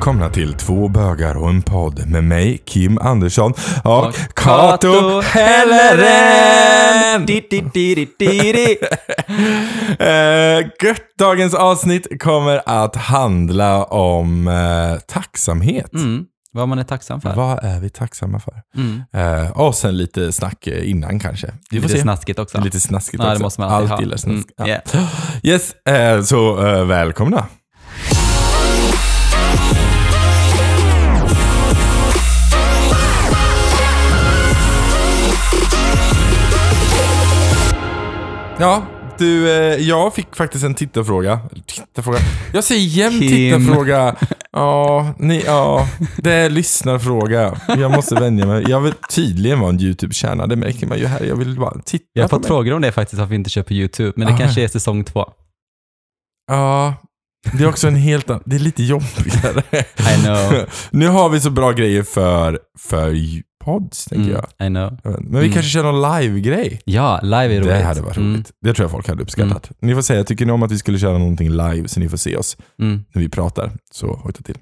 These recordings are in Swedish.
välkomna till Två bögar och en podd med mig, Kim Andersson och, Och Kato Helleren! Eh, gött, dagens avsnitt kommer att handla om eh, tacksamhet. Mm. Vad man är tacksam för. Vad är vi tacksamma för? Mm. Eh, och sen lite snack innan kanske. Lite se. snaskigt också. Lite snaskigt Ja, det också. måste man alltid Allt ha. gillar snask. Mm, yeah. Yes, eh, så eh, välkomna. Ja, du, eh, jag fick faktiskt en tittarfråga. Tittarfråga? Jag säger jämt tittarfråga. Ja, ni, ja, det är lyssnarfråga. Jag måste vänja mig. Jag vill tydligen vara en YouTube-kärna, det märker man ju här. Jag vill bara titta Jag har fått frågor om det faktiskt, varför vi inte på YouTube. Men det Ah. kanske är säsong två. Ja, det är också en helt annan, det är lite jobbigare. I know. nu har vi så bra grejer för, för pods, tänker Mm, jag. I know. Men vi Mm. kanske kör någon live-grej. Ja, live är roligt. Det hade varit Mm, roligt. Det tror jag folk hade uppskattat. Ni får säga, tycker ni om att vi skulle köra någonting live så ni får se oss Mm. när vi pratar, så hojta till.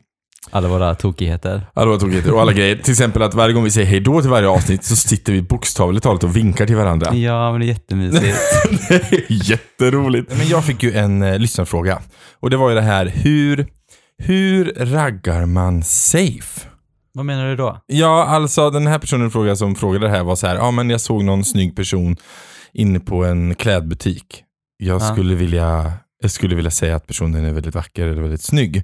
Alla våra tokigheter. Alla tokigheter och alla grejer. Till exempel att varje gång vi säger hej då till varje avsnitt så sitter vi bokstavligt talat och vinkar till varandra. Ja, men det är jättemysigt. det är jätteroligt. Men jag fick ju en eh, lyssnarfråga. Och det var ju det här, hur, hur raggar man safe? Vad menar du då? Ja, alltså den här personen fråga som frågade det här var så här, ja men jag såg någon snygg person inne på en klädbutik. Jag Ja. skulle vilja jag skulle vilja säga att personen är väldigt vacker eller väldigt snygg.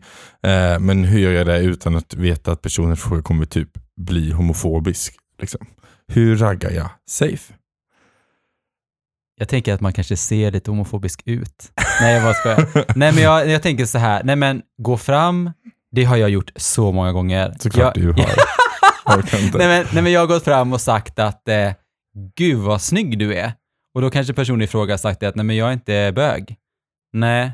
Eh, men hur gör jag det utan att veta att personen fråga kommer typ bli homofobisk? Liksom. Hur raggar jag safe? Jag tänker att man kanske ser lite homofobisk ut. Nej, jag bara skojar. Nej, men jag, jag tänker så här. Nej, men gå fram. Det har jag gjort så många gånger. Såklart jag, du har. Nej men, nej men jag har gått fram och sagt att eh, gud vad snygg du är. Och då kanske personen i fråga sagt det att nej men jag är inte bög. Nej,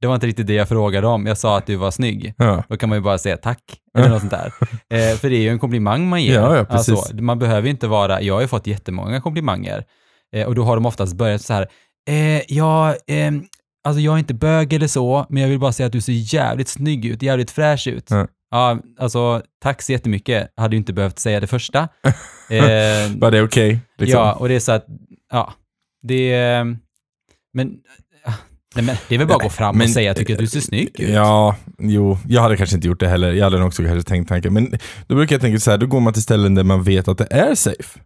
det var inte riktigt det jag frågade om. Jag sa att du var snygg. Ja. Då kan man ju bara säga tack, eller något sånt där. Eh, för det är ju en komplimang man ger. Ja, ja. Alltså, man behöver inte vara, jag har ju fått jättemånga komplimanger. Eh, och då har de oftast börjat så här, eh, ja, eh, alltså jag är inte bög eller så, men jag vill bara säga att du ser jävligt snygg ut, jävligt fräsch ut. Ja. Ja, alltså tack så jättemycket. Hade ju inte behövt säga det första. Eh, Var det okej? liksom? Ja, och det är så att, ja, det men, nej men det är väl bara att gå fram Men- och säga, jag tycker att du ser snygg ut. Ja, jo, jag hade kanske inte gjort det heller. Jag hade nog också kanske tänkt tanken. Men då brukar jag tänka så här, då går man till ställen där man vet att det är safe.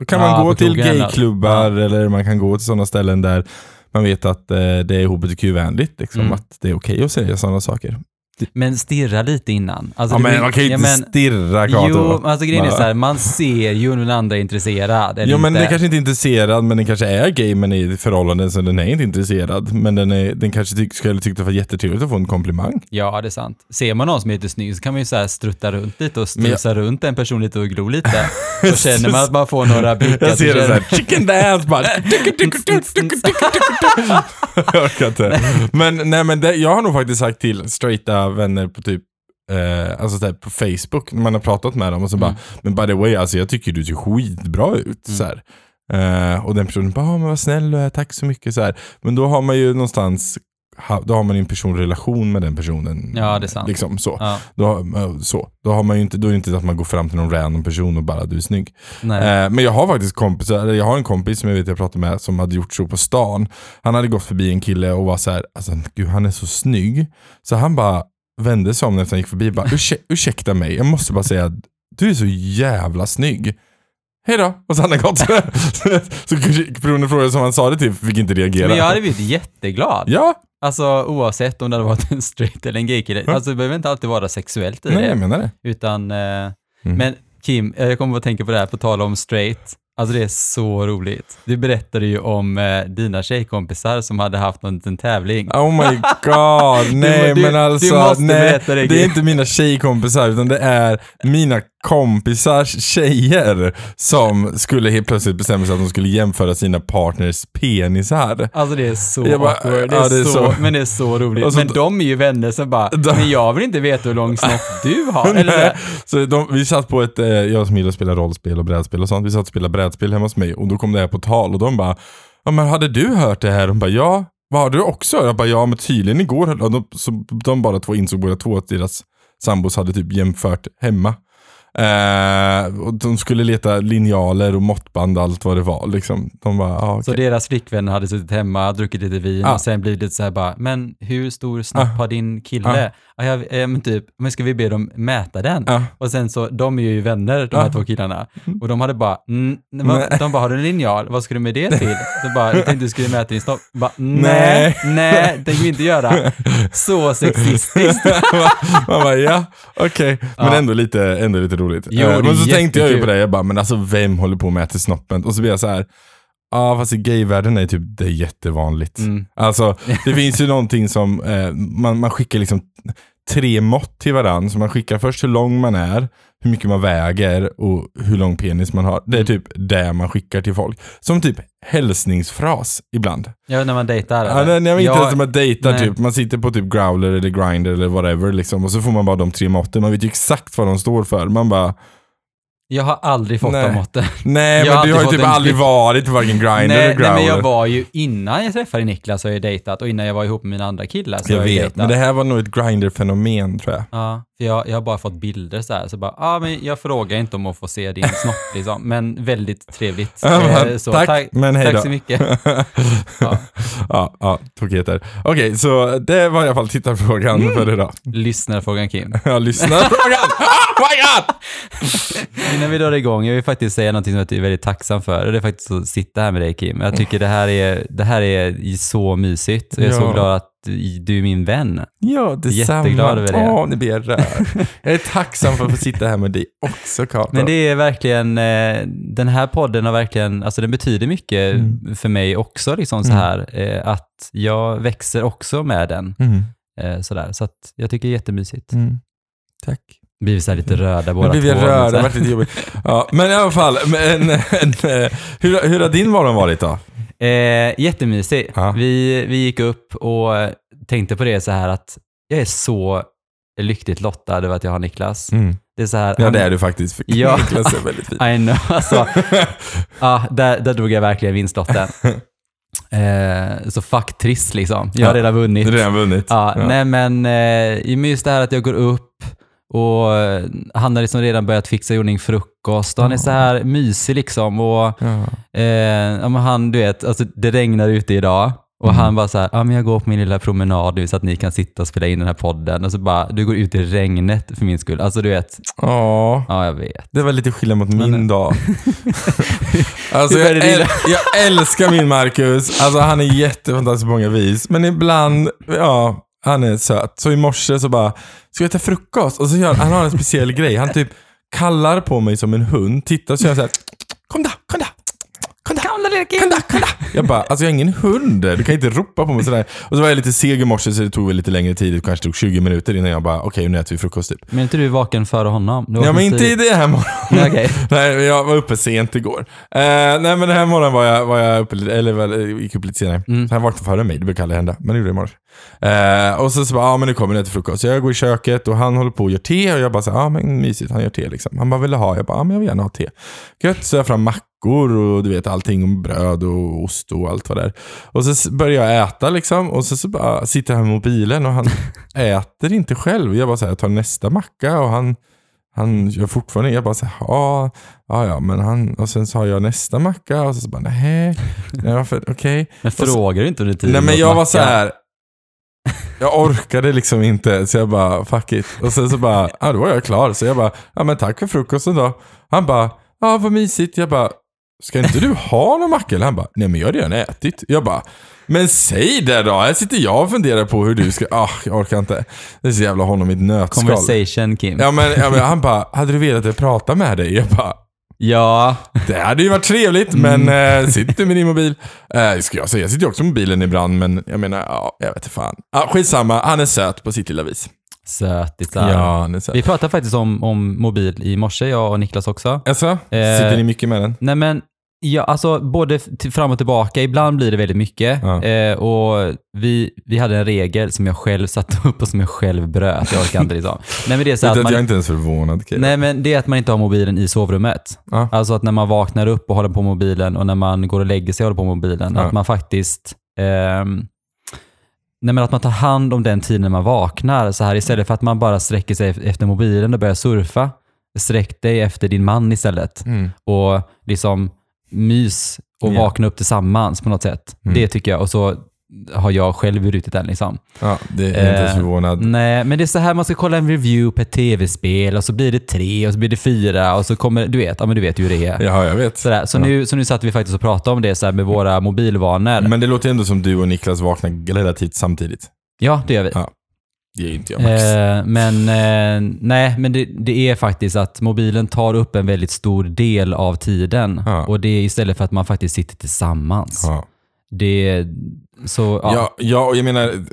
Då kan Ja, man gå till eller- gayklubbar eller man kan gå till sådana ställen där man vet att eh, det är hbtq-vänligt. Liksom, Mm. Att det är okej att säga sådana saker. Men stirra lite innan. Alltså, Ja, men man kan ju ja, inte men- stirra Kato. Jo, alltså grejen är så här, man ser ju om den andra är intresserad eller Jo men inte. den kanske inte är intresserad, men den kanske är gay men i förhållanden så den är inte intresserad. Men den, är, den kanske tyck, skulle tycka det var jättetrevligt att få en komplimang. Ja, det är sant. Ser man någon som är lite snygg så kan man ju så här strutta runt lite och strusa runt en person lite och glo lite. Så känner man att man får några blickar. Jag ser det känner- såhär, chicken dance bara. jag orkar inte. Men, nej, men det, jag har nog faktiskt sagt till straighta vänner på typ Eh, alltså på Facebook, när man har pratat med dem och så Mm. bara, men by the way, alltså jag tycker du ser skitbra ut. Så här. Eh, och den personen bara, ah, men vad snäll du är, tack så mycket. Så här. Men då har man ju någonstans, ha, då har man ju en personlig relation med den personen. Ja, det är sant. Liksom, så. Ja, Då, eh, så. Då, har man ju inte, då är det inte att man går fram till någon random person och bara, du är snygg. Eh, men jag har faktiskt kompisar, jag har en kompis som jag vet jag pratade med som hade gjort så på stan. Han hade gått förbi en kille och var så här, alltså gud han är så snygg. Så han bara vände sig om när han gick förbi och bara, Ursäk, ursäkta mig, jag måste bara säga att du är så jävla snygg. Hej då, och så hade han gått. så personen frågade som han sa det till fick inte reagera. Men jag hade blivit jätteglad. Ja, Alltså oavsett om det hade varit en straight eller en gay-kille. Alltså det behöver inte alltid vara sexuellt i nej det. jag menar det. Utan, eh, Mm. men Kim, jag kommer att tänka på det här på tal om straight. Alltså det är så roligt. Du berättade ju om eh, dina tjejkompisar som hade haft någon liten tävling. Oh my god, nej du- men du alltså, måste nej, berätta det, det är inte mina tjejkompisar utan det är mina kompisars tjejer som skulle helt plötsligt bestämma sig att de skulle jämföra sina partners penisar. Alltså det är så bara, awkward. Det är ja, det är så, så. Men det är så roligt. Så- men de är ju vänner som bara, De- men jag vill inte veta hur lång snopp du har. Eller så de, vi satt på ett, eh, jag som gillar att spela rollspel och brädspel och sånt, vi satt och spelade brädspel hemma hos mig och då kom det här på tal och de bara, ja men hade du hört det här? De bara, ja. Vad har du också? Jag bara, ja men tydligen igår, de, så de bara två insåg båda två att deras sambos hade typ jämfört hemma. Eh, och de skulle leta linjaler och måttband och allt vad det var. Liksom. De bara, ah, Så okej. deras flickvänner hade suttit hemma, druckit lite vin Ja. och sen blivit lite så här bara, men hur stor snopp Ja. har din kille? Ja. eh, men typ, men ska vi be dem mäta den? Ja. Och sen så, de är ju vänner, de här Ja. två killarna. Och de hade bara, mm, de, bara, har du en linjal? Vad ska du med det till? Så bara, jag tänkte du skulle mäta din snopp. Bara, nej, nej, det tänker vi inte göra. Så sexistiskt. Man bara, ja, okej. Men Ja. ändå, lite, ändå lite roligt. Jo, Eh, men så tänkte jag ju på jättekul. det, jag bara, men alltså vem håller på och mäter snoppen? Och så blir jag så här, ja fast i gayvärlden är typ det är jättevanligt. Mm. Alltså, det finns ju någonting som, eh, man, man skickar liksom tre mått till varandra. Så man skickar först hur lång man är, hur mycket man väger och hur lång penis man har. Det är typ det man skickar till folk. Som typ hälsningsfras ibland. Ja, när man dejtar. Ja, nej, nej, inte Ja, ens när man dejtar nej. typ. Man sitter på typ growler eller grinder eller whatever liksom. Och så får man bara de tre måtten. Man vet ju exakt vad de står för. Man bara, Jag har aldrig fått Nej. de måtten. nej Jag har men du har ju typ en aldrig blick. varit varken grinder eller Nej, nej, growler. men jag var ju, innan jag träffade Niklas har jag dejtat och innan jag var ihop med mina andra killar så jag jag vet, dejtat. men det här var nog ett grinder-fenomen tror jag. Ja, för jag, jag har bara fått bilder så här, så bara, ja men jag frågar inte om att få se din snopp liksom, men väldigt trevligt. Ja, Eh, så, tack, men hej tack så mycket. ja, ja, ja tokigheter. Okej, så det var i alla fall tittarfrågan Mm. för idag. Lyssnarfrågan Kim. Jag lyssnar frågan. Oh my god! Innan vi drar igång, jag vill faktiskt säga någonting som jag är väldigt tacksam för det är faktiskt att sitta här med dig Kim. Jag tycker det här är, det här är så mysigt jag är så Ja. glad att du är min vän. Ja, detsamma. Jätteglad över det. Åh, nu blir jag rörd. Jag är tacksam för att få sitta här med dig också, Kato. Men det är verkligen, eh, den här podden har verkligen, alltså den betyder mycket Mm. för mig också liksom så här, eh, att jag växer också med den. Mm. Eh, sådär. Så att jag tycker det är jättemysigt. Mm. Tack. Blir vi så här lite röda båda två. rörd, Så det här. har varit lite jobbigt. Ja, men i alla fall, men, en, hur, hur har din morgon varit då? Eh, jättemysig. Ja. Vi, vi gick upp och tänkte på det så här att jag är så lyckligt lottad över att jag har Niklas. Det är så här, Ja, det är du faktiskt. För Ja. Niklas är väldigt fin. I know, alltså. ja, där, där drog jag verkligen vinstlotten. Eh, så fuck trist liksom. Jag har Ja. redan vunnit. Redan vunnit. Ja, Nej men eh, just det här att jag går upp och eh, han har liksom redan börjat fixa i ordning frukost och han är så här mysig liksom och Ja. eh, han du vet, alltså det regnar ute idag och Mm. han bara så här, ja men jag går på min lilla promenad nu så att ni kan sitta och spela in den här podden och så bara, du går ut i regnet för min skull. Alltså du vet, Ja, ja jag vet. det var lite skillnad mot min Men- dag. alltså, jag, äl- jag älskar min Marcus. Alltså, han är jättefantastisk på många vis. Men ibland, ja, han är söt. Så i morse så bara, ska vi äta frukost? Och så gör han har en speciell grej. Han typ kallar på mig som en hund, tittar och så gör han såhär, kom då, kom då. Kom då, kom då, kom då, kom då. Jag bara, alltså jag är ingen hund. Du kan inte ropa på mig sådär. Och så var jag lite seg i morse så det tog väl lite längre tid. Det kanske tog 20 minuter innan jag bara, okej nu äter vi frukost typ. Men är inte du vaken före honom? Du Ja men inte i tidigt. det här morgonen. Nej, okej. Nej, jag var uppe sent igår. Eh, nej men den här morgonen var jag, var jag uppe, lite- eller väl, gick upp lite senare. Mm. Så han vaknade före mig, det brukar aldrig hända. Men det gjorde jag i morse. Eh, och så, så bara, ja men nu kommer det till frukost. Så jag går i köket och han håller på och gör te och jag bara ja men mysigt, han gör te liksom. Han bara, vill ha? Jag bara, ja men jag vill gärna ha te. Gött, så jag fram mackor och du vet allting om bröd och ost och allt vad det är. Och så börjar jag äta liksom och så, så bara sitter han med mobilen och han äter inte själv. Jag bara här, jag tar nästa macka och han han gör fortfarande, jag bara så här, ja, ja, men han, och sen så har jag nästa macka och så, så bara, nej, nej varför, okej. Men så- frågar du inte under tiden? Nej men jag var så här. Jag orkade liksom inte, så jag bara, fuck it. Och sen så bara, ja då var jag klar. Så jag bara, ja men tack för frukosten då. Han bara, ja vad mysigt. Jag bara, ska inte du ha någon macka? Han bara, nej men jag har redan ätit. Jag bara, men säg det då. Här sitter jag och funderar på hur du ska, ah jag orkar inte. Det är så jävla honom i ett nötskal. Conversation Kim. Ja men, ja, men han bara, hade du velat att prata med dig? Jag bara, Ja. det hade ju varit trevligt, Mm. men äh, sitter du med din mobil? Äh, ska jag säga, jag sitter ju också med mobilen ibland, men jag menar, ja, jag vet inte fan. Ja, skitsamma, han är söt på sitt lilla vis. Sötisar. Ja, är söt. Vi pratade faktiskt om, om mobil i morse, jag och Niklas också. Alltså, Eh, sitter ni mycket med den? Nej men, ja, alltså både till, fram och tillbaka. Ibland blir det väldigt mycket. Ja. Eh, och vi, vi hade en regel som jag själv satte upp och som jag själv bröt. Jag orkar inte liksom. Nej men det är så att man, jag är inte ens förvånad. Kira. Nej men det är att man inte har mobilen i sovrummet. Ja. Alltså att när man vaknar upp och håller på mobilen och när man går och lägger sig och håller på mobilen, Ja. att man faktiskt ehm, Nej men att man tar hand om den tiden när man vaknar. Så här, istället för att man bara sträcker sig efter mobilen och börjar surfa. Sträck dig efter din man istället. Mm. Och liksom mys och Ja. vakna upp tillsammans på något sätt. Mm. Det tycker jag. Och så har jag själv brutit den liksom. Ja, det är inte Eh, förvånad. Nej, men det är så här man ska kolla en review på ett tv-spel och så blir det tre och så blir det fyra och så kommer, du vet, ja men du vet ju hur det är. Ja, jag vet. Sådär. Så, Ja. nu, så nu satt vi faktiskt och pratade om det så med våra mobilvanor. Men det låter ändå som du och Niklas vaknar relativt samtidigt. ja, det gör vi. Ja, Det är inte jag Max. Eh, men eh, nej, men det, det är faktiskt att mobilen tar upp en väldigt stor del av tiden. Ja. Och det är istället för att man faktiskt sitter tillsammans. ja. Det så, ja. Ja, ja, och jag menar,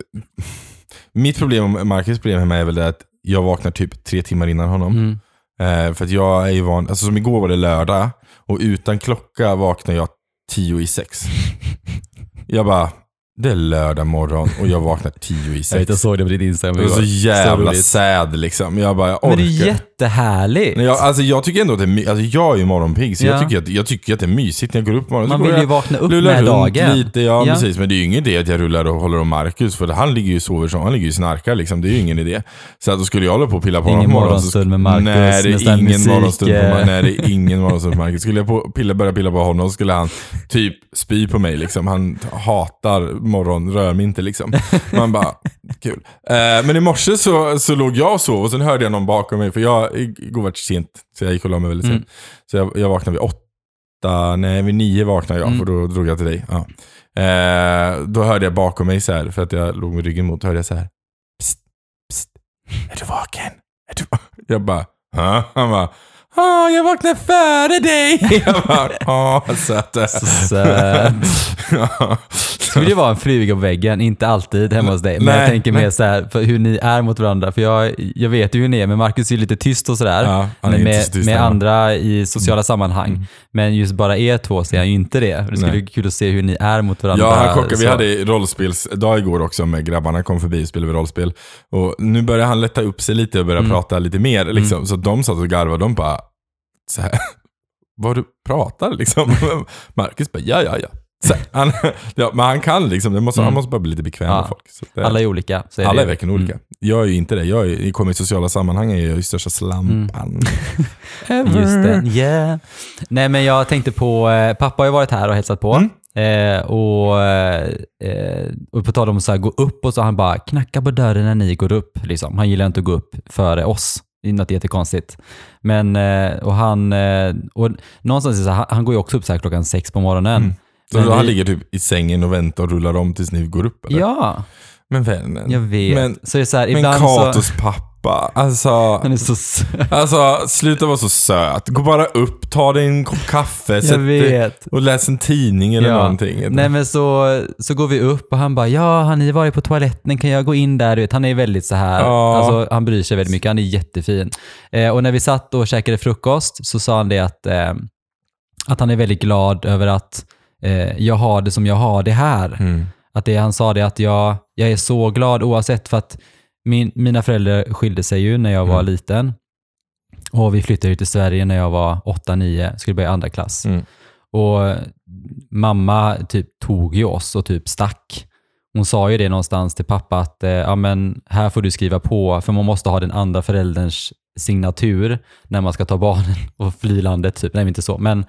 mitt problem och Marcus problem hemma är väl det att jag vaknar typ tre timmar innan honom. Mm. Eh, för att jag är ju van, alltså som igår var det lördag och utan klocka vaknar jag tio i sex. Jag bara, det är lördag morgon och jag vaknar tio i Jag vet, sex. jag såg det på ditt Instagram. Det var så jävla sad liksom. Jag bara, jag Men orkar. det är jättehärligt. Jag, alltså, jag tycker ändå att det är my- alltså, Jag är ju morgonpigg, så Ja. jag, tycker att, jag tycker att det är mysigt när jag går upp på morgonen. Man vill ju vakna upp med dagen. lite, ja, Ja. precis. Men det är ju ingen idé att jag rullar och håller om Marcus, för han ligger ju och sover som, han ligger ju och snarkar liksom. Det är ju ingen idé. Så att då skulle jag hålla på och pilla på Ingen honom på morgonen, så morgonstund med Marcus, Nej, det med är ingen musik, morgonstund på Nej, det är ingen morgonstund på Marcus. Skulle jag på, pilla, börja pilla på honom skulle han typ spy på mig liksom. Han hatar morgon, rör mig inte liksom. Man bara, kul. Eh, men i morse så, så låg jag och sov och sen hörde jag någon bakom mig, för jag, igår var det sent, så jag gick och la mig väldigt sent. Mm. Så jag, jag vaknade vid åtta, nej vid nio vaknade jag, Mm. för då drog jag till dig. Ja. Eh, då hörde jag bakom mig så här, för att jag låg med ryggen mot, hörde jag så här. Psst, psst, är du vaken? Är du? Jag bara, "Ja." Han bara, ah, jag vaknade före dig. Jag bara, åh söt. Så söt. Ja. skulle ju vara en fluga på väggen, inte alltid hemma hos dig. Men Nej, jag tänker nej. mer så här, för hur ni är mot varandra. För jag, jag vet ju hur ni är, men Marcus är ju lite tyst och sådär. Ja, med, tyst med hemma. andra i sociala sammanhang. Men just bara er två så är han ju inte det. Det skulle Nej. bli kul att se hur ni är mot varandra. Ja, han chockade. Vi hade rollspelsdag igår också med grabbarna kom förbi och spelade rollspel. Och nu börjar han lätta upp sig lite och börja Mm. prata lite mer. Liksom. Så de satt och garvade. De bara, så här, vad du pratar liksom. Marcus bara, ja, ja, ja. Så, han, ja men han kan liksom, det måste, han Mm. måste bara bli lite bekväm Ja. med folk. Det, Alla är olika. Så är alla det är verkligen olika. Jag är ju inte det. Jag, är, jag kommer i sociala sammanhang, jag är ju största slampan. Mm. Just det. Yeah. Nej men jag tänkte på, eh, pappa har ju varit här och hälsat på. Mm. Eh, och, eh, och på tal om att gå upp och så han bara knacka på dörren när ni går upp. Liksom. Han gillar inte att gå upp före oss. Det är något jättekonstigt. Men, eh, och han, eh, och någonstans han, han går ju också upp så här klockan sex på morgonen. Mm. Så Men han vi- ligger typ i sängen och väntar och rullar om tills ni går upp eller? Ja, Men vännen. jag vet. Men, så det är så här, men Katos så... pappa, alltså, Han är så söt. alltså sluta vara så söt. Gå bara upp, ta dig en kopp kaffe, Jag vet. och läs en tidning eller Ja. någonting. Nej men så, så går vi upp och han bara ja, har ni varit på toaletten? Kan jag gå in där? Du vet, han är väldigt så här, Ja. alltså, han bryr sig väldigt mycket, han är jättefin. Eh, och när vi satt och käkade frukost så sa han det att, eh, att han är väldigt glad över att eh, jag har det som jag har det här. Mm. Att det, han sa det att jag, jag är så glad oavsett för att min, mina föräldrar skilde sig ju när jag var Mm. liten. Och vi flyttade till Sverige när jag var 8-9, skulle börja andra klass. Mm. Och mamma typ tog ju oss och typ stack. Hon sa ju det någonstans till pappa att eh, ja, men här får du skriva på, för man måste ha den andra förälderns signatur när man ska ta barnen och fly landet. Typ. Nej, inte så. Men,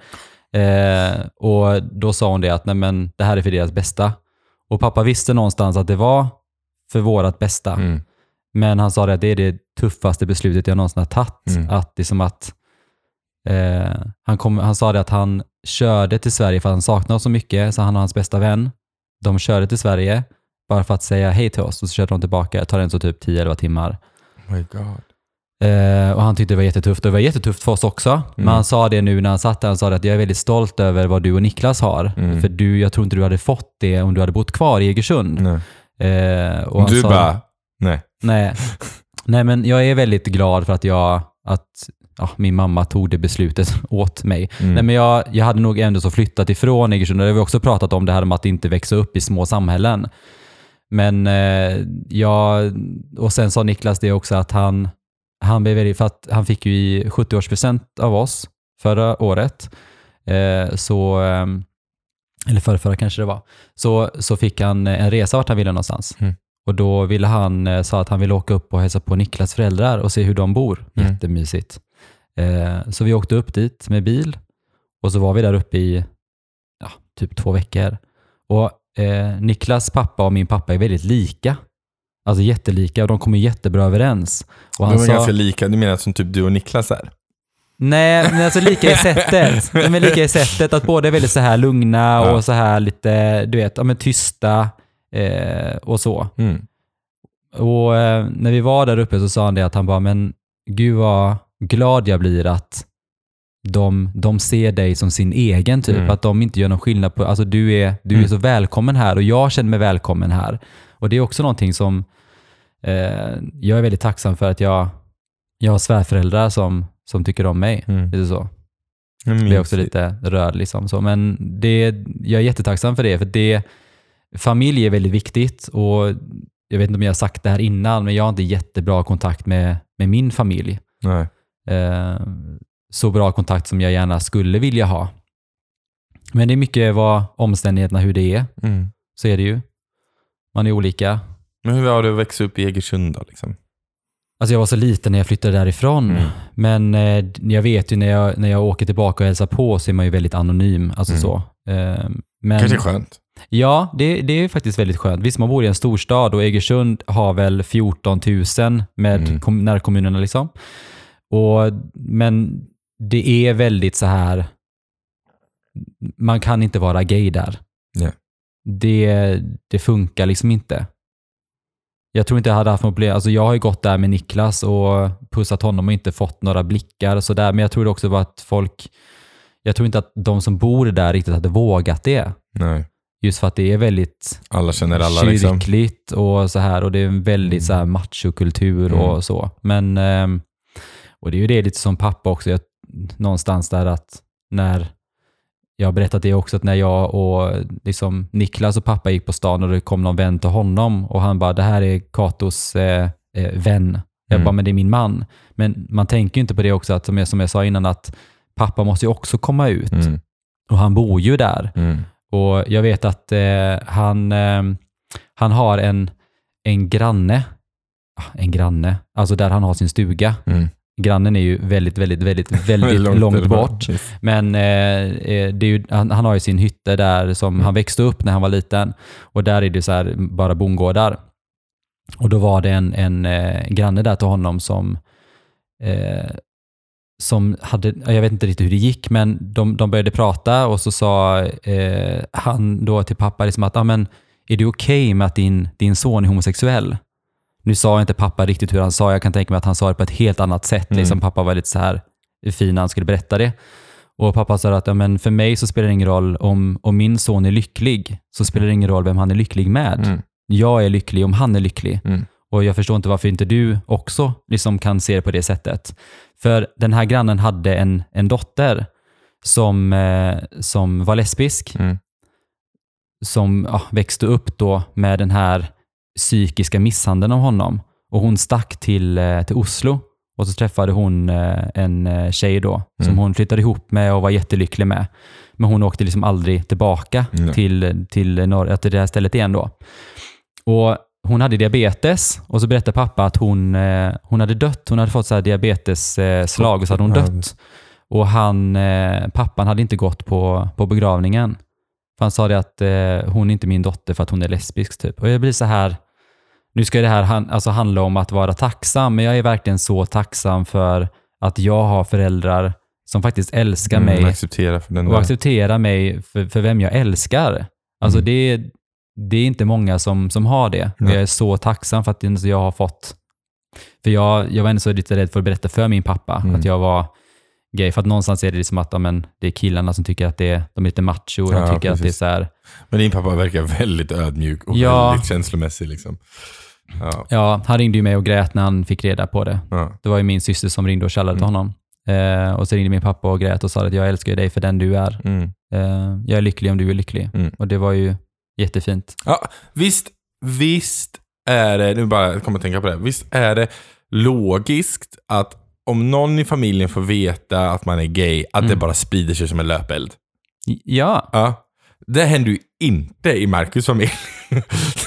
eh, och då sa hon det att nej, men det här är för deras bästa. Och pappa visste någonstans att det var för vårat bästa. Mm. Men han sa det att det är det tuffaste beslutet jag någonsin har tagit. Mm. Att det är som att eh, han, kom, han sa det att han körde till Sverige för att han saknade oss så mycket, så han och hans bästa vän, de körde till Sverige bara för att säga hej till oss och så körde de tillbaka. Det tar en så typ 10-11 timmar. Oh my God. Eh, och han tyckte det var jättetufft och det var jättetufft för oss också. Men Mm. han sa det nu när han satt där, han sa det att jag är väldigt stolt över vad du och Niklas har. Mm. För du, jag tror inte du hade fått det om du hade bott kvar i Egersund. Eh, och Du sa- bara, nej. Nej. Nej, men jag är väldigt glad för att jag, att ja, min mamma tog det beslutet åt mig. Mm. Nej, men jag, jag hade nog ändå så flyttat ifrån Egersund. Det har vi också pratat om, det här med att inte växa upp i små samhällen. Men eh, jag, och sen sa Niklas det också att han, han blev väldigt, för att han fick ju i 70-årspresent av oss förra året. Eh, så, eh, eller förra, förra kanske det var. Så, så fick han en resa vart han ville någonstans. Mm. Och då ville han, eh, sa att han ville åka upp och hälsa på Niklas föräldrar och se hur de bor. Mm. Jättemysigt. Eh, så vi åkte upp dit med bil och så var vi där uppe i ja, typ två veckor. Och eh, Niklas pappa och min pappa är väldigt lika. Alltså jättelika och de kommer jättebra överens. Och De är ganska lika, du menar som typ du och Niklas är? Nej, men alltså lika i sättet. De är lika i sättet att båda är väldigt så här lugna och så här lite, du vet, ja, men tysta eh, och så. Mm. Och eh, när vi var där uppe så sa han det att han bara, men gud vad glad jag blir att de, de ser dig som sin egen typ. Mm. Att de inte gör någon skillnad på, alltså du är, du är Mm. så välkommen här och jag känner mig välkommen här. Och det är också någonting som eh, jag är väldigt tacksam för att jag, jag har svärföräldrar som, som tycker om mig. Mm. Lite så. Jag blir också lite rörd liksom. Så, men det, jag är jättetacksam för det, för det, familj är väldigt viktigt och jag vet inte om jag har sagt det här innan, men jag har inte jättebra kontakt med, med min familj. Eh, så bra kontakt som jag gärna skulle vilja ha. Men det är mycket vad omständigheterna, hur det är. Mm. Så är det ju. Man är olika. Men hur var det att växa upp i Egersund då? Liksom? Alltså jag var så liten när jag flyttade därifrån. Mm. Men eh, jag vet ju när jag, när jag åker tillbaka och hälsar på så är man ju väldigt anonym. Alltså Mm. så. Eh, men, Kanske skönt. Ja, det, det är faktiskt väldigt skönt. Visst, man bor i en storstad och Egersund har väl 14 000 med Mm. kom, närkommunerna. Liksom. Och, men det är väldigt så här, man kan inte vara gay där. Nej. Det, det funkar liksom inte. Jag tror inte jag hade haft något problem. Alltså jag har ju gått där med Niklas och pussat honom och inte fått några blickar och sådär. Men jag tror också var att folk, jag tror inte att de som bor där riktigt hade vågat det. Nej. Just för att det är väldigt Alla känner alla liksom. kyrkligt och så här och det är en väldigt så här machokultur Mm. och så. Men, ehm, och det är ju det lite som pappa också, jag, någonstans där att när, jag har berättat det också, att när jag och liksom Niklas och pappa gick på stan och det kom någon vän till honom och han bara, det här är Katos eh, eh, vän. Jag Mm. bara, men det är min man. Men man tänker ju inte på det också, att som jag, som jag sa innan, att pappa måste ju också komma ut. Mm. Och han bor ju där. Mm. Och jag vet att eh, han, eh, han har en, en granne, Ah, en granne, alltså där han har sin stuga. Mm. Grannen är ju väldigt, väldigt, väldigt, väldigt långt, eller bort. Yes. Men eh, eh, ju, han, han har ju sin hytte där som Mm. han växte upp när han var liten. Och där är det så här bara bondgårdar. Och då var det en, en eh, granne där till honom som, eh, som hade, jag vet inte riktigt hur det gick, men de, de började prata och så sa eh, han då till pappa liksom att, ah, men, är det okej med att din, din son är homosexuell? Nu sa inte pappa riktigt hur han sa, jag kan tänka mig att han sa det på ett helt annat sätt. Mm. Liksom, pappa var lite så här fin när han skulle berätta det. Och pappa sa att ja, men för mig så spelar det ingen roll om, om min son är lycklig, så spelar det ingen roll vem han är lycklig med. Mm. Jag är lycklig om han är lycklig. Mm. Och jag förstår inte varför inte du också liksom kan se det på det sättet. För den här grannen hade en, en dotter som, eh, som var lesbisk, Mm. som ja, växte upp då med den här psykiska misshandeln av honom. Och hon stack till, eh, till Oslo och så träffade hon eh, en eh, tjej då som Mm. hon flyttade ihop med och var jättelycklig med. Men hon åkte liksom aldrig tillbaka Nej. till, till, norr, till det här stället igen då. Och hon hade diabetes och så berättade pappa att hon, eh, hon hade dött. Hon hade fått så diabetesslag och så hade hon dött. Och han, eh, pappan hade inte gått på, på begravningen. För han sa det att eh, hon är inte min dotter för att hon är lesbisk typ. Och jag blir så här, nu ska det här han, alltså handla om att vara tacksam, men jag är verkligen så tacksam för att jag har föräldrar som faktiskt älskar Mm, mig acceptera och där. acceptera mig för, för vem jag älskar. Alltså Mm. det, det är inte många som, som har det. Nej. jag är så tacksam för att jag har fått... För jag, jag var ändå så lite rädd för att berätta för min pappa Mm. att jag var gay. För att någonstans är det liksom att ja, men, det är killarna som tycker att det är, de är lite macho. Och de Ja, tycker att det är så här, Men din pappa verkar väldigt ödmjuk och Ja. väldigt känslomässig. Liksom. Ja. ja, han ringde ju mig och grät när han fick reda på det. Det var ju min syster som ringde och kallade till Mm. honom. Eh, och så ringde min pappa och grät och sa att jag älskar dig för den du är. Mm. Eh, jag är lycklig om du är lycklig. Mm. Och det var ju jättefint. Ja, visst, visst är det, nu bara kommer att tänka på det, visst är det logiskt att om någon i familjen får veta att man är gay, att det Mm. bara sprider sig som en löpeld. Ja, Ja. Det händer ju inte i Marcus familj.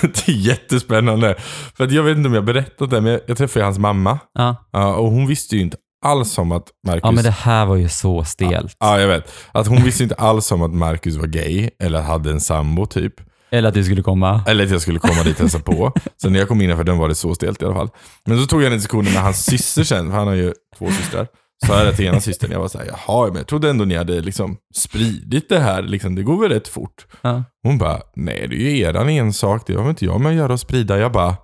det är jättespännande. För att jag vet inte om jag har berättat det, men jag, jag träffade hans mamma. Ja. Ja, och hon visste ju inte alls om att Marcus... ja, men det här var ju så stelt. Ja, jag vet. Att hon visste inte alls om att Marcus var gay, eller hade en sambo typ. Eller att du skulle komma. Eller att jag skulle komma dit och hälsa på. Så när jag kom innanför den var det så stelt i alla fall. Men så tog jag en diskussion med hans syster sen, för han har ju två systrar. Så jag till ena systern, jag var såhär, jaha, men jag trodde ändå ni hade liksom spridit det här, liksom, det går väl rätt fort. Ja. Hon bara, nej det är ju eran ensak, det har väl inte jag med att göra och sprida. Jag bara,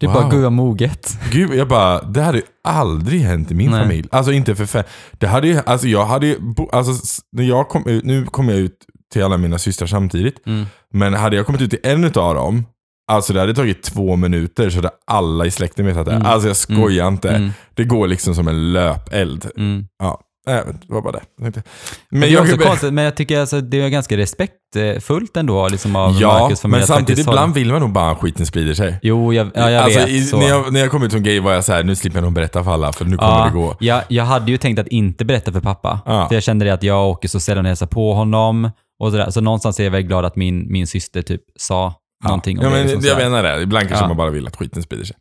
Det är Wow. bara gud vad moget. Gud, jag bara, det hade ju aldrig hänt i min Nej. familj. Alltså inte för fan. Det hade ju, alltså jag hade ju, alltså när jag kom ut, nu kom jag ut till alla mina systrar samtidigt. Mm. Men hade jag kommit ut till en utav dem, alltså det hade tagit två minuter så hade alla i släkten vetat det. Mm. Alltså jag skojar inte. Mm. Det går liksom som en löpeld. Mm. Ja, äh, det var bara det. Jag Men Men det jag kan- konstigt, men jag tycker alltså, det är ganska respektfullt ändå liksom, av Ja, Marcus familj. men att samtidigt ibland vill man nog bara att skiten sprider sig. Jo, jag, ja, jag alltså, vet. i, så. när, jag, när jag kom ut som gay var jag så här, nu slipper jag nog berätta för alla för nu kommer ja, det gå. Jag, jag hade ju tänkt att inte berätta för pappa. Ja. För jag kände det att jag åker så sällan och hälsar på honom. Och sådär. Så någonstans är jag väldigt glad att min, min syster typ sa någonting om ja, det. men, liksom jag menar det. Ibland kanske Ja. man bara vill att skiten sprider sig.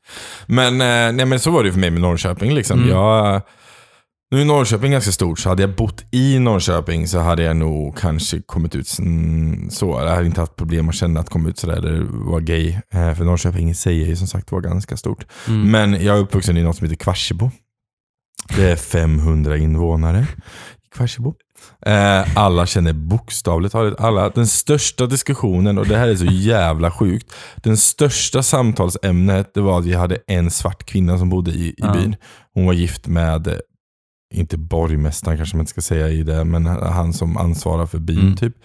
Men, eh, nej, men så var det ju för mig med Norrköping. Liksom. Mm. Jag, nu är Norrköping ganska stort, så hade jag bott i Norrköping så hade jag nog kanske kommit ut så. Jag hade inte haft problem att känna att komma ut sådär, eller vara gay. Eh, För Norrköping i sig är ju som sagt var ganska stort. Mm. Men jag är uppvuxen i något som heter Kvarsebo. Det är 500 invånare i Kvarsebo. Eh, alla känner bokstavligt talat alla. Den största diskussionen, och det här är så jävla sjukt. Den största samtalsämnet det var att vi hade en svart kvinna som bodde i, i byn. Hon var gift med, inte borgmästaren kanske man inte ska säga i det, men han som ansvarar för byn Mm. typ.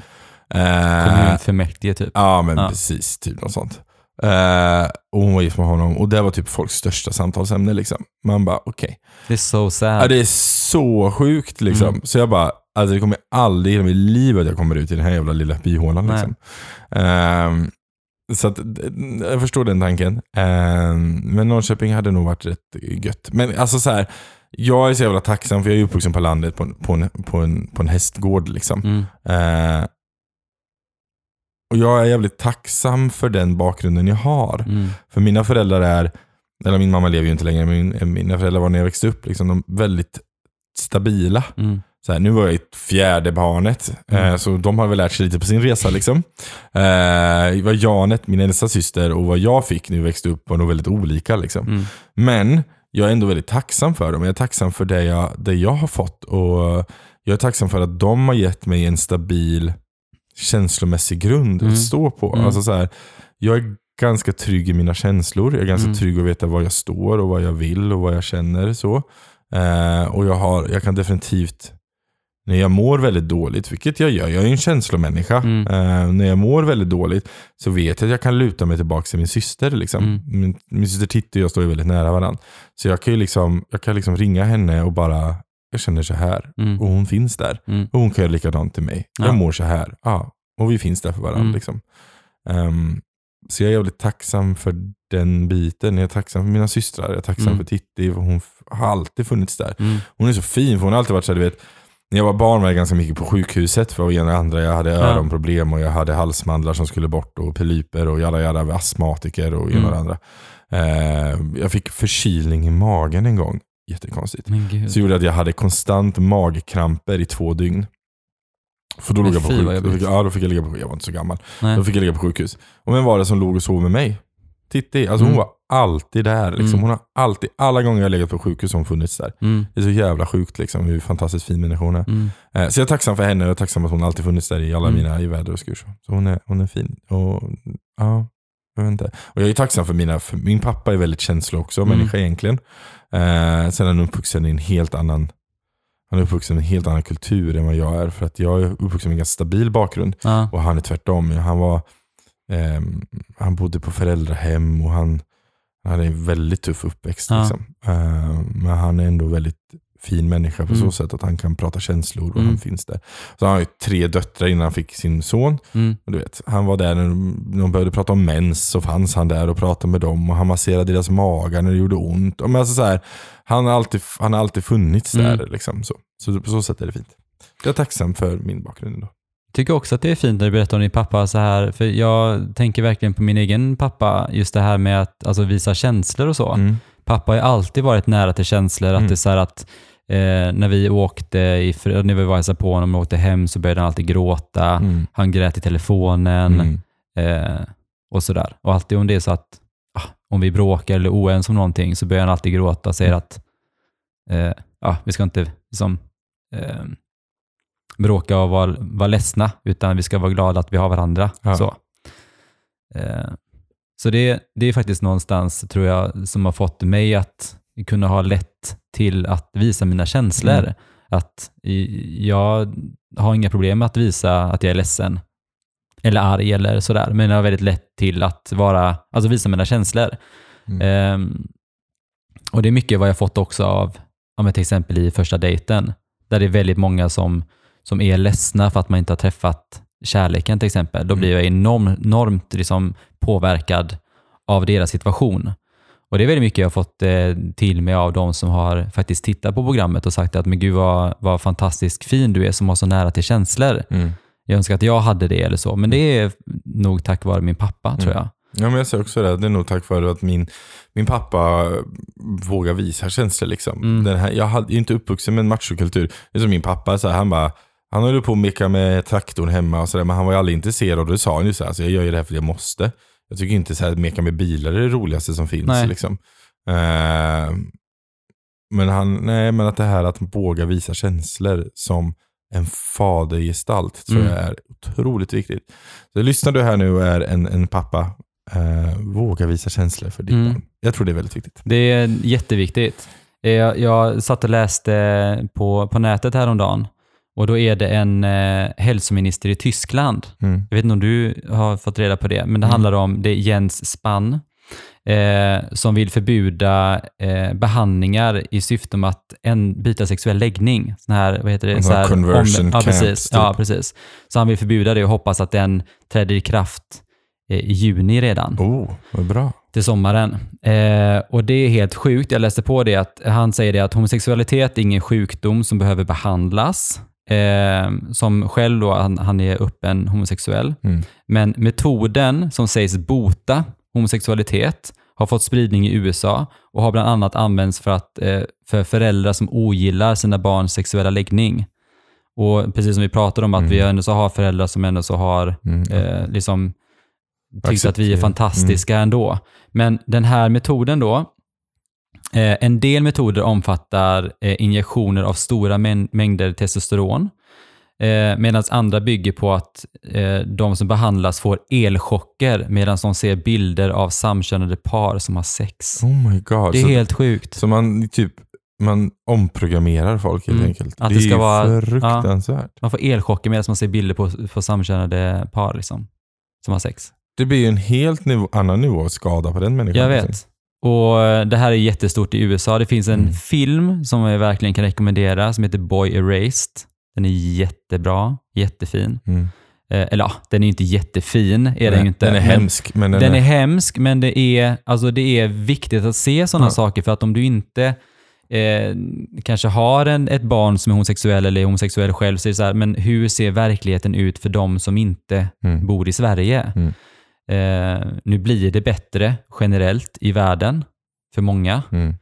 Eh, Kommunfullmäktige typ. Ja, men Ja. precis. Typ något sånt. Eh, och hon var gift med honom och det var typ folks största samtalsämne. Liksom. Man bara, okej. Det är so sad. Ja, det är så sjukt liksom. Mm. Så jag bara, alltså det kommer aldrig i mitt liv att jag kommer ut i den här jävla lilla byhålan. Liksom. Ehm, så att, jag förstår den tanken. Ehm, men Norrköping hade nog varit rätt gött. Men alltså så här, jag är så jävla tacksam för jag är uppvuxen på landet på, en- på, en, på, en, på en hästgård. Liksom. Mm. Eh, och jag är jävligt tacksam för den bakgrunden jag har. Mm. För mina föräldrar är, eller min mamma lever ju inte längre, men min- mina föräldrar var när jag växte upp liksom, de väldigt stabila. Mm. Så här, nu var jag i fjärde barnet, Mm. eh, så de har väl lärt sig lite på sin resa. Liksom. Eh, vad Janet, min äldsta syster, och vad jag fick när jag växte upp var nog väldigt olika. Liksom. Mm. Men jag är ändå väldigt tacksam för dem. Jag är tacksam för det jag, det jag har fått. Och jag är tacksam för att de har gett mig en stabil känslomässig grund Mm. att stå på. Mm. Alltså så här, jag är ganska trygg i mina känslor. Jag är ganska Mm. trygg att veta var jag står och vad jag vill och vad jag känner. så. Eh, och jag, har, jag kan definitivt, när jag mår väldigt dåligt, vilket jag gör, jag är en känslomänniska. Mm. Eh, när jag mår väldigt dåligt så vet jag att jag kan luta mig tillbaka till min syster. Liksom. Mm. Min, min syster Titti och jag står ju väldigt nära varandra. Så jag kan liksom, jag kan liksom ringa henne och bara, jag känner så här. Mm. Och hon finns där. Mm. Och hon kan göra likadant till mig. Ja. Jag mår så här. Ja. Och vi finns där för varandra. Mm. Liksom. Ehm, så jag är jävligt tacksam för den biten. Jag är tacksam för mina systrar. Jag är tacksam Mm. för Titti. Hon har alltid funnits där. Hon är så fin, för hon har alltid varit så här, du vet, när jag var barn var jag ganska mycket på sjukhuset för ena och andra. Jag hade Ja. öronproblem och jag hade halsmandlar som skulle bort och polyper och jada jada, astmatiker och ena och det Mm. andra. Eh, jag fick förkylning i magen en gång. Jättekonstigt. Så gjorde det att jag hade konstant magkramper i två dygn. För då låg jag på sjukhus. Då fick, ja, då fick jag ligga på Jag var inte så gammal. Nej. Då fick jag ligga på sjukhus. Och vem var det som låg och sov med mig? Titti. Alltså hon Mm. var alltid där. Liksom. Mm. Hon har alltid, alla gånger jag har legat på sjukhus har hon funnits där. Mm. Det är så jävla sjukt liksom, hur fantastiskt fin människa hon är. Mm. Eh, Så jag är tacksam för henne och jag är tacksam att hon alltid funnits där i alla Mm. mina i väder och skur. Så hon är, hon är fin. Och, ja, jag vet inte. Och jag är tacksam för mina, för min pappa är väldigt känslig också, Mm. människa egentligen. Eh, sen är han uppvuxen i en helt annan han är uppvuxen i en helt annan kultur än vad jag är. För att jag är uppvuxen med en ganska stabil bakgrund. Ja. Och han är tvärtom. Han, var, ehm, han bodde på föräldrahem och han, han hade en väldigt tuff uppväxt. Ja. Liksom. Ehm, men han är ändå väldigt fin människa på Mm. så sätt att han kan prata känslor och Mm. han finns där. Så han har ju tre döttrar innan han fick sin son. Mm. Och du vet, han var där när de, när de började prata om mens så fanns han där och pratade med dem och han masserade deras magar när det gjorde ont. Och men alltså så här, han, har alltid, han har alltid funnits Mm. där. Liksom, så. så på så sätt är det fint. Jag är tacksam för min bakgrund. Då. Tycker också att det är fint när du berättar om din pappa så här, för jag tänker verkligen på min egen pappa, just det här med att alltså, visa känslor och så. Mm. Pappa har alltid varit nära till känslor, att Mm. det är så här att eh, när vi åkte, i, när vi var på honom och åkte hem så började han alltid gråta, Mm. han grät i telefonen Mm. eh, och sådär. Och alltid om det är så att ah, om vi bråkar eller oense om någonting så börjar han alltid gråta och säger Mm. att eh, ja, vi ska inte liksom, eh, bråka och vara, vara ledsna, utan vi ska vara glada att vi har varandra. Ja. Så, eh, så det, det är faktiskt någonstans, tror jag, som har fått mig att kunna ha lätt till att visa mina känslor. Mm. Att jag har inga problem med att visa att jag är ledsen eller arg eller sådär, men jag har väldigt lätt till att vara, alltså visa mina känslor. Mm. Ehm, och det är mycket vad jag fått också av, men till exempel i första dejten, där det är väldigt många som, som är ledsna för att man inte har träffat kärleken till exempel. Då Mm. blir jag enorm, enormt liksom påverkad av deras situation. Och det är väldigt mycket jag har fått eh, till mig av de som har faktiskt tittat på programmet och sagt att men gud vad, vad fantastiskt fin du är som har så nära till känslor. Mm. Jag önskar att jag hade det eller så, men det är nog tack vare min pappa tror Mm. jag. Ja, men jag säger också det. Det är nog tack vare att min, min pappa vågar visa känslor. Liksom. Mm. Den här, jag ju inte uppvuxen med en machokultur. Det är som min pappa, så här, han bara, han höll på att meka med traktorn hemma och sådär, men han var ju aldrig intresserad och det sa han ju så här, alltså, jag gör ju det här för att jag måste. Jag tycker inte så här, meka med bilar är det roligaste som finns. Nej. Liksom. Eh, men, han, nej, men att det här att våga visa känslor som en fadergestalt tror Mm. jag är otroligt viktigt. Så lyssnar du här nu och är en, en pappa, eh, våga visa känslor för ditt Mm. barn. Jag tror det är väldigt viktigt. Det är jätteviktigt. Eh, Jag, jag satt och läste på, på nätet häromdagen och då är det en eh, hälsominister i Tyskland. Mm. Jag vet inte om du har fått reda på det, men det Mm. handlar om det Jens Spann eh, som vill förbjuda eh, behandlingar i syfte om att en, byta sexuell läggning. Sån här, vad heter det? Här Så conversion ja, camps, precis. typ. Ja, precis. Så han vill förbjuda det och hoppas att den träder i kraft eh, i juni redan Oh, vad bra. till sommaren. Eh, och det är helt sjukt. Jag läste på det att han säger det att homosexualitet är ingen sjukdom som behöver behandlas. Eh, som själv då, han, han är öppen homosexuell. Mm. Men metoden som sägs bota homosexualitet har fått spridning i USA och har bland annat använts för, att, eh, för föräldrar som ogillar sina barns sexuella läggning. Och precis som vi pratade om, att Mm. vi ändå så har föräldrar som ändå så har Mm. eh, liksom tyckt att vi är Acceptera. fantastiska ändå. Men den här metoden då, en del metoder omfattar eh, injektioner av stora mäng- mängder testosteron, eh, medan andra bygger på att eh, de som behandlas får elchocker medan de ser bilder av samkönade par som har sex. Oh my god. Det är så, helt sjukt. så man typ man omprogrammerar folk helt Mm. enkelt. Att det, det är ska ju vara- fruktansvärt. Man får elchocker medan man ser bilder på, på samkönade par liksom, som har sex. Det blir ju en helt nivå, annan nivå av skada på den människan. Jag liksom. vet. Och eh, det här är jättestort i USA. Det finns en Mm. film som jag verkligen kan rekommendera som heter Boy Erased. Den är jättebra, jättefin. Mm. Eh, eller ja, den är inte jättefin, är den inte. Den är Men hemsk, men den, Den är är... hemsk, men det är, alltså det är viktigt att se sådana Ja. saker för att om du inte eh, kanske har en, ett barn som är homosexuell eller är homosexuell själv, så är det så här, men hur ser verkligheten ut för de som inte Mm. bor i Sverige? Eh, nu blir det bättre generellt i världen för många, Mm.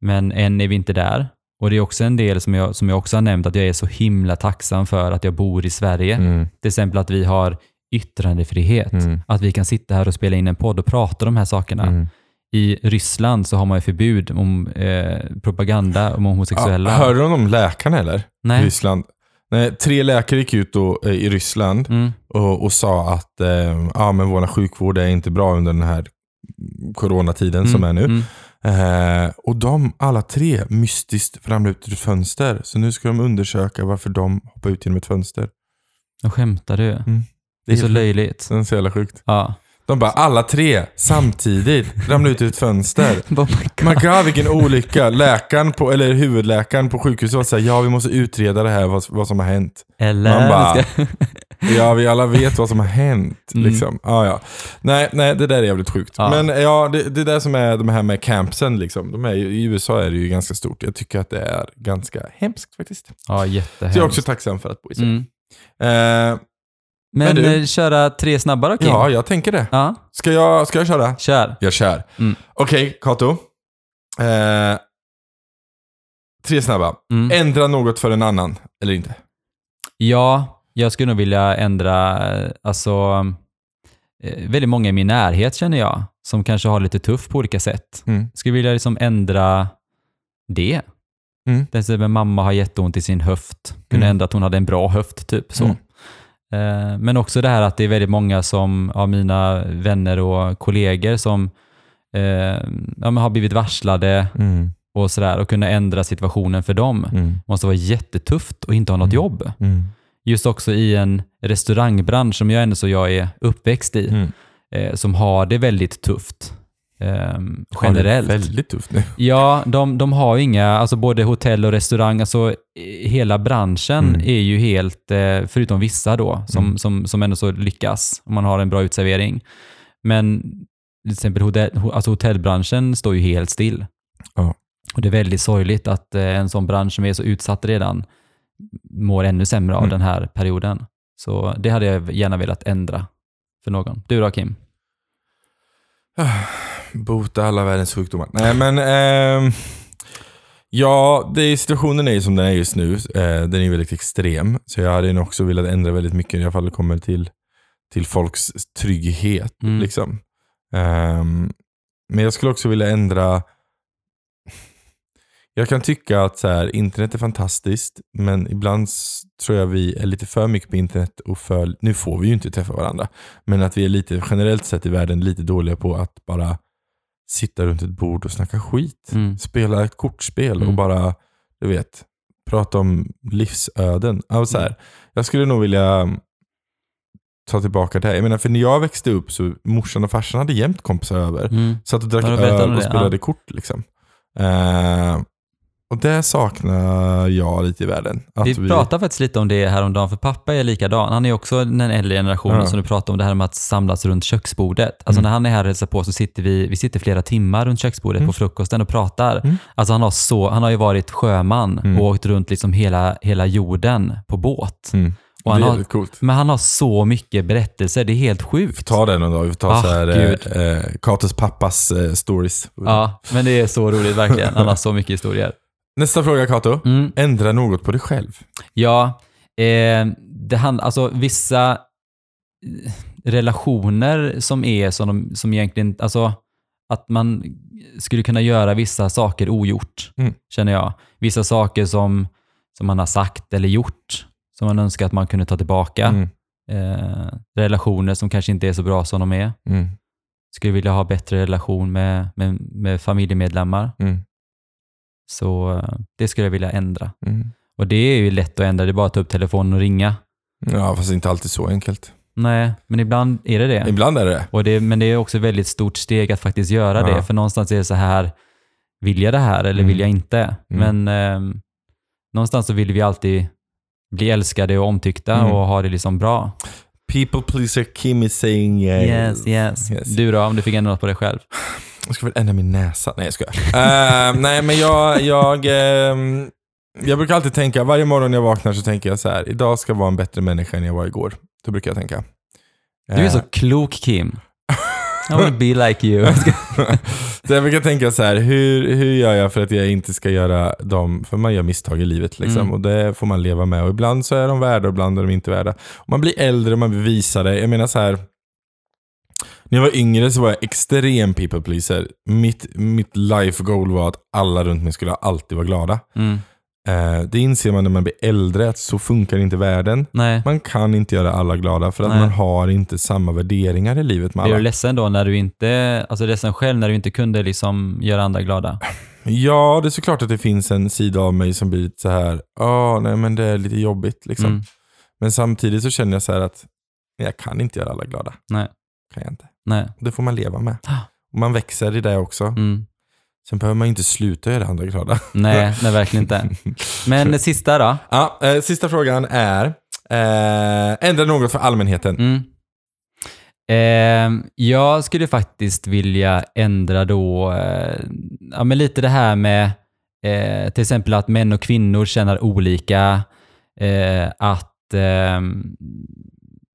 men än är vi inte där. Och det är också en del som jag, som jag också har nämnt, att jag är så himla tacksam för att jag bor i Sverige. Mm. Till exempel att vi har yttrandefrihet. Mm. Att vi kan sitta här och spela in en podd och prata om de här sakerna. Mm. I Ryssland så har man ju förbud om eh, propaganda om homosexuella. Ja, hörde du om de läkarna eller? I Nej. Ryssland. Nej, tre läkare gick ut då, eh, i Ryssland Mm. och, och sa att eh, ja, men vår sjukvård är inte bra under den här coronatiden som är nu. Mm. Eh, och de alla tre mystiskt ramlade ut ur ett fönster. Så nu ska de undersöka varför de hoppar ut genom ett fönster. Jag skämtar du? Mm. Det är så helt- löjligt. Det är så jävla sjukt. Ja. De bara alla tre samtidigt ramlade ut ur ett fönster. Oh my God. Man kan vilken olycka. Läkaren på, eller huvudläkaren på sjukhuset var såhär, ja vi måste utreda det här, vad, vad som har hänt. Eller? Man bara- Ja, vi alla vet vad som har hänt. Mm. Liksom. Ja, ja. Nej, nej, det där är jävligt sjukt. Ja. Men ja, det, det där som är de här med campsen, liksom, de är, i USA är det ju ganska stort. Jag tycker att det är ganska hemskt faktiskt. ja, Så jag är jättehemskt. också tacksam för att bo i Sverige. Mm. Eh, Men Men du- eh, köra tre snabba då Kim? Ja, jag tänker det. Ja, Ska jag, ska jag köra? kör. Jag kör. Mm. Okej, Kato. Eh, tre snabba. Mm. Ändra något för en annan, eller inte? Ja, jag skulle nog vilja ändra, eh, alltså, eh, väldigt många i min närhet känner jag, som kanske har lite tufft på olika sätt. Mm. Skulle vilja liksom ändra det. Mm. Till exempel mamma har jätteont i sin höft. Kunde Mm. ändra att hon hade en bra höft, typ så. Mm. Eh, Men också det här att det är väldigt många som, av mina vänner och kollegor som eh, ja, har blivit varslade Mm. och sådär och kunna ändra situationen för dem. Mm. måste vara jättetufft att inte ha något Mm. jobb. Mm. Just också i en restaurangbransch som jag ändå så jag är uppväxt i, Mm. eh, som har det väldigt tufft. Ehm, Har det generellt. Väldigt tufft nu. Ja, de, de har ju inga, alltså både hotell och restaurang, alltså eh, hela branschen Mm. är ju helt, eh, förutom vissa då, som, Mm. som, som ändå så lyckas om man har en bra utservering. Men till exempel hotell, alltså hotellbranschen står ju helt still. Ja. Och det är väldigt sorgligt att eh, en sån bransch som är så utsatt redan mår ännu sämre av Mm. den här perioden. Så det hade jag gärna velat ändra för någon. Du då Kim? Bota alla världens sjukdomar. Nej men, ehm, ja, det är, situationen är ju som den är just nu. Eh, den är väldigt extrem. Så jag hade nog också velat ändra väldigt mycket, i alla fall det kommer till, till folks trygghet. Mm. Liksom. Ehm, men jag skulle också vilja ändra jag kan tycka att så här, internet är fantastiskt, men ibland tror jag vi är lite för mycket på internet och för, nu får vi ju inte träffa varandra, men att vi är lite generellt sett i världen lite dåliga på att bara sitta runt ett bord och snacka skit. Mm. Spela ett kortspel och Mm. bara, du vet, prata om livsöden. Alltså så här, Jag skulle nog vilja mm, ta tillbaka det här. Jag menar, för när jag växte upp så morsan och farsan hade jämt kompisar över. Mm. Satt och drack öl och spelade ja. kort. Liksom. Eh, och det saknar jag lite i världen. Att Vi pratade faktiskt lite om det häromdagen, för pappa är likadan. Han är också den äldre generationen Ja. som du pratade om, det här med att samlas runt köksbordet. Alltså Mm. när han är här och hälsar på så sitter vi, vi sitter flera timmar runt köksbordet Mm. på frukosten och pratar. Mm. Alltså han har, så, han har ju varit sjöman Mm. och åkt runt liksom hela, hela jorden på båt. Mm. Och han det är har- coolt. Men han har så mycket berättelser, det är helt sjukt. Ta det någon dag. Vi får ta Ah, så här, eh, eh, Katos pappas eh, stories. Ja, men det är så roligt verkligen. Han har så mycket historier. Nästa fråga Kato. Mm. Ändra något på dig själv. Ja, eh, det hand, alltså vissa eh, relationer som är som, de, som egentligen, alltså att man skulle kunna göra vissa saker ogjort, Mm. känner jag. Vissa saker som, som man har sagt eller gjort, som man önskar att man kunde ta tillbaka. Mm. Eh, relationer som kanske inte är så bra som de är. Mm. Skulle vilja ha bättre relation med, med, med familjemedlemmar. Mm. Så eh, det skulle jag vilja ändra. Mm. Och det är ju lätt att ändra, det är bara att ta upp telefonen och ringa. Ja, fast inte alltid så enkelt. Nej, men ibland är det det. Ibland är det det. Och det men det är också ett väldigt stort steg att faktiskt göra Ja. det. För någonstans är det så här, vill jag det här eller Mm. vill jag inte? Mm. Men eh, någonstans så vill vi alltid bli älskade och omtyckta Mm. och ha det liksom bra. People pleaser Kim is saying yes. yes. Yes. Du då, om du fick ändra något på dig själv? Jag ska väl ändra min näsa. Nej jag skojar. uh, nej men jag, jag, ehm, jag brukar alltid tänka, varje morgon när jag vaknar så tänker jag så här, idag ska jag vara en bättre människa än jag var igår. Så brukar jag tänka. Du är så klok Kim. I wanna be like you. så jag brukar tänka så här, hur, hur gör jag för att jag inte ska göra dem, för man gör misstag i livet liksom, Mm. och det får man leva med. Och ibland så är de värda och ibland är de inte värda. Och man blir äldre och man blir visare. Jag menar så här, när jag var yngre så var jag extrem people pleaser. Mitt, mitt life goal var att alla runt mig skulle alltid vara glada. Mm. Eh, det inser man när man blir äldre, att så funkar inte världen. Nej. Man kan inte göra alla glada för att Nej. man har inte samma värderingar i livet med Blir alla. du ledsen då när du inte, alltså ledsen själv när du inte kunde liksom göra andra glada? Ja, det är såklart att det finns en sida av mig som blir lite så här, ja, nej men det är lite jobbigt liksom. Mm. Men samtidigt så känner jag så här att jag kan inte göra alla glada. Nej. Kan jag inte. Nej. Det får man leva med. Ah. Och man växer i det också. Mm. Sen behöver man inte sluta göra andra glada. Nej, nej, verkligen inte. Men sista då? Ja, eh, sista frågan är, eh, ändra något för allmänheten. Mm. Eh, jag skulle faktiskt vilja ändra då, eh, ja men lite det här med eh, till exempel att män och kvinnor känner olika, eh, att,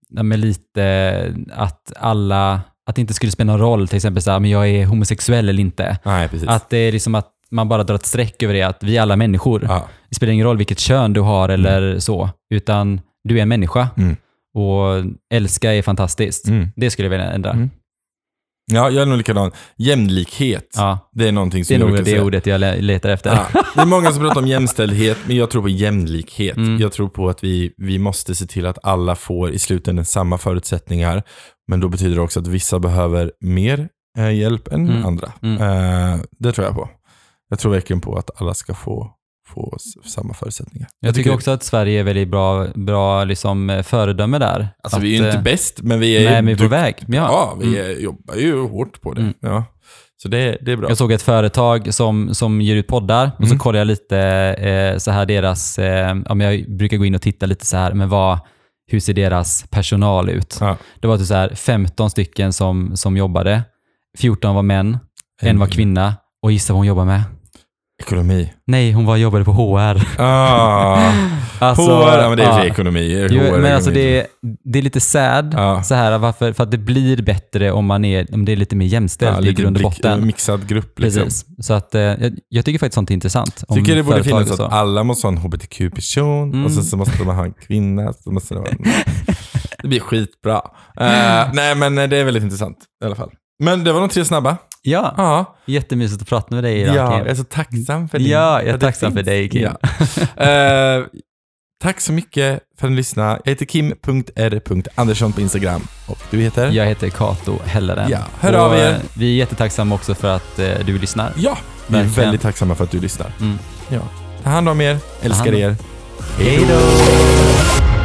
ja, men lite att alla, att det inte skulle spela någon roll, till exempel så här, men jag är homosexuell eller inte. Nej, precis. Att det är liksom att man bara drar ett streck över det, att vi är alla människor. ja. Det spelar ingen roll vilket kön du har eller så, utan du är en människa. Mm. Och älska är fantastiskt. Mm. Det skulle jag vilja ändra. Mm. ja, jag är nog likadan. Jämlikhet, Ja, det är någonting det som är jag nog brukar det säga. ordet jag le- letar efter. Ja, det är många som pratar om jämställdhet, men jag tror på jämlikhet. Mm. Jag tror på att vi, vi måste se till att alla får i slutändan samma förutsättningar. Men då betyder det också att vissa behöver mer eh, hjälp än Mm. andra. Mm. Eh, det tror jag på. Jag tror verkligen på att alla ska få, få samma förutsättningar. Jag tycker också att Sverige är väldigt bra, bra liksom, eh, föredöme där. Alltså att, vi är ju inte eh, bäst, men vi är Nej, men vi är på väg. Ja. Ja, vi Mm. är, jobbar ju hårt på det. Mm. Ja. Så det, det är bra. Jag såg ett företag som, som ger ut poddar och så Mm. kollade jag lite eh, så här deras, eh, ja, men jag brukar gå in och titta lite så här, men vad, hur ser deras personal ut? Ja. Det var typ så här 15 stycken som, som jobbade, 14 var män, en var kvinna och gissa vad hon jobbar med? Ekonomi. Nej, hon var jobbade på HR. Ah. Alltså, HR, ja, men det är för ekonomi. Jo, HR, men alltså det är, det är lite sad, Ja. så här, varför, för att det blir bättre om man är, om det är lite mer jämställt Ja, i grund och botten. mixad grupp. Liksom. Precis. Så att, eh, jag, jag tycker faktiskt sånt är intressant. om tycker det borde finnas att alla måste ha en hbtq-person Mm. och sen så måste man ha en kvinna. Så måste en... det blir skitbra. Eh, nej, men det är väldigt intressant i alla fall. Men det var de tre snabba. Ja, Ja, jättemysigt att prata med dig idag, ja Kim. jag är så tacksam för din, Ja, jag är tacksam för dig, Kim. Ja. Eh, tack så mycket för att ni lyssnade. Jag heter kim.r.andersson på Instagram och du heter? Jag heter Kato Helleren. Ja, hör Och, av er. eh, Vi är jättetacksamma också för att eh, du lyssnar. Ja, vi är Verkligen. väldigt tacksamma för att du lyssnar. Mm. Ja. Ta hand om er, älskar om- er. Hej då!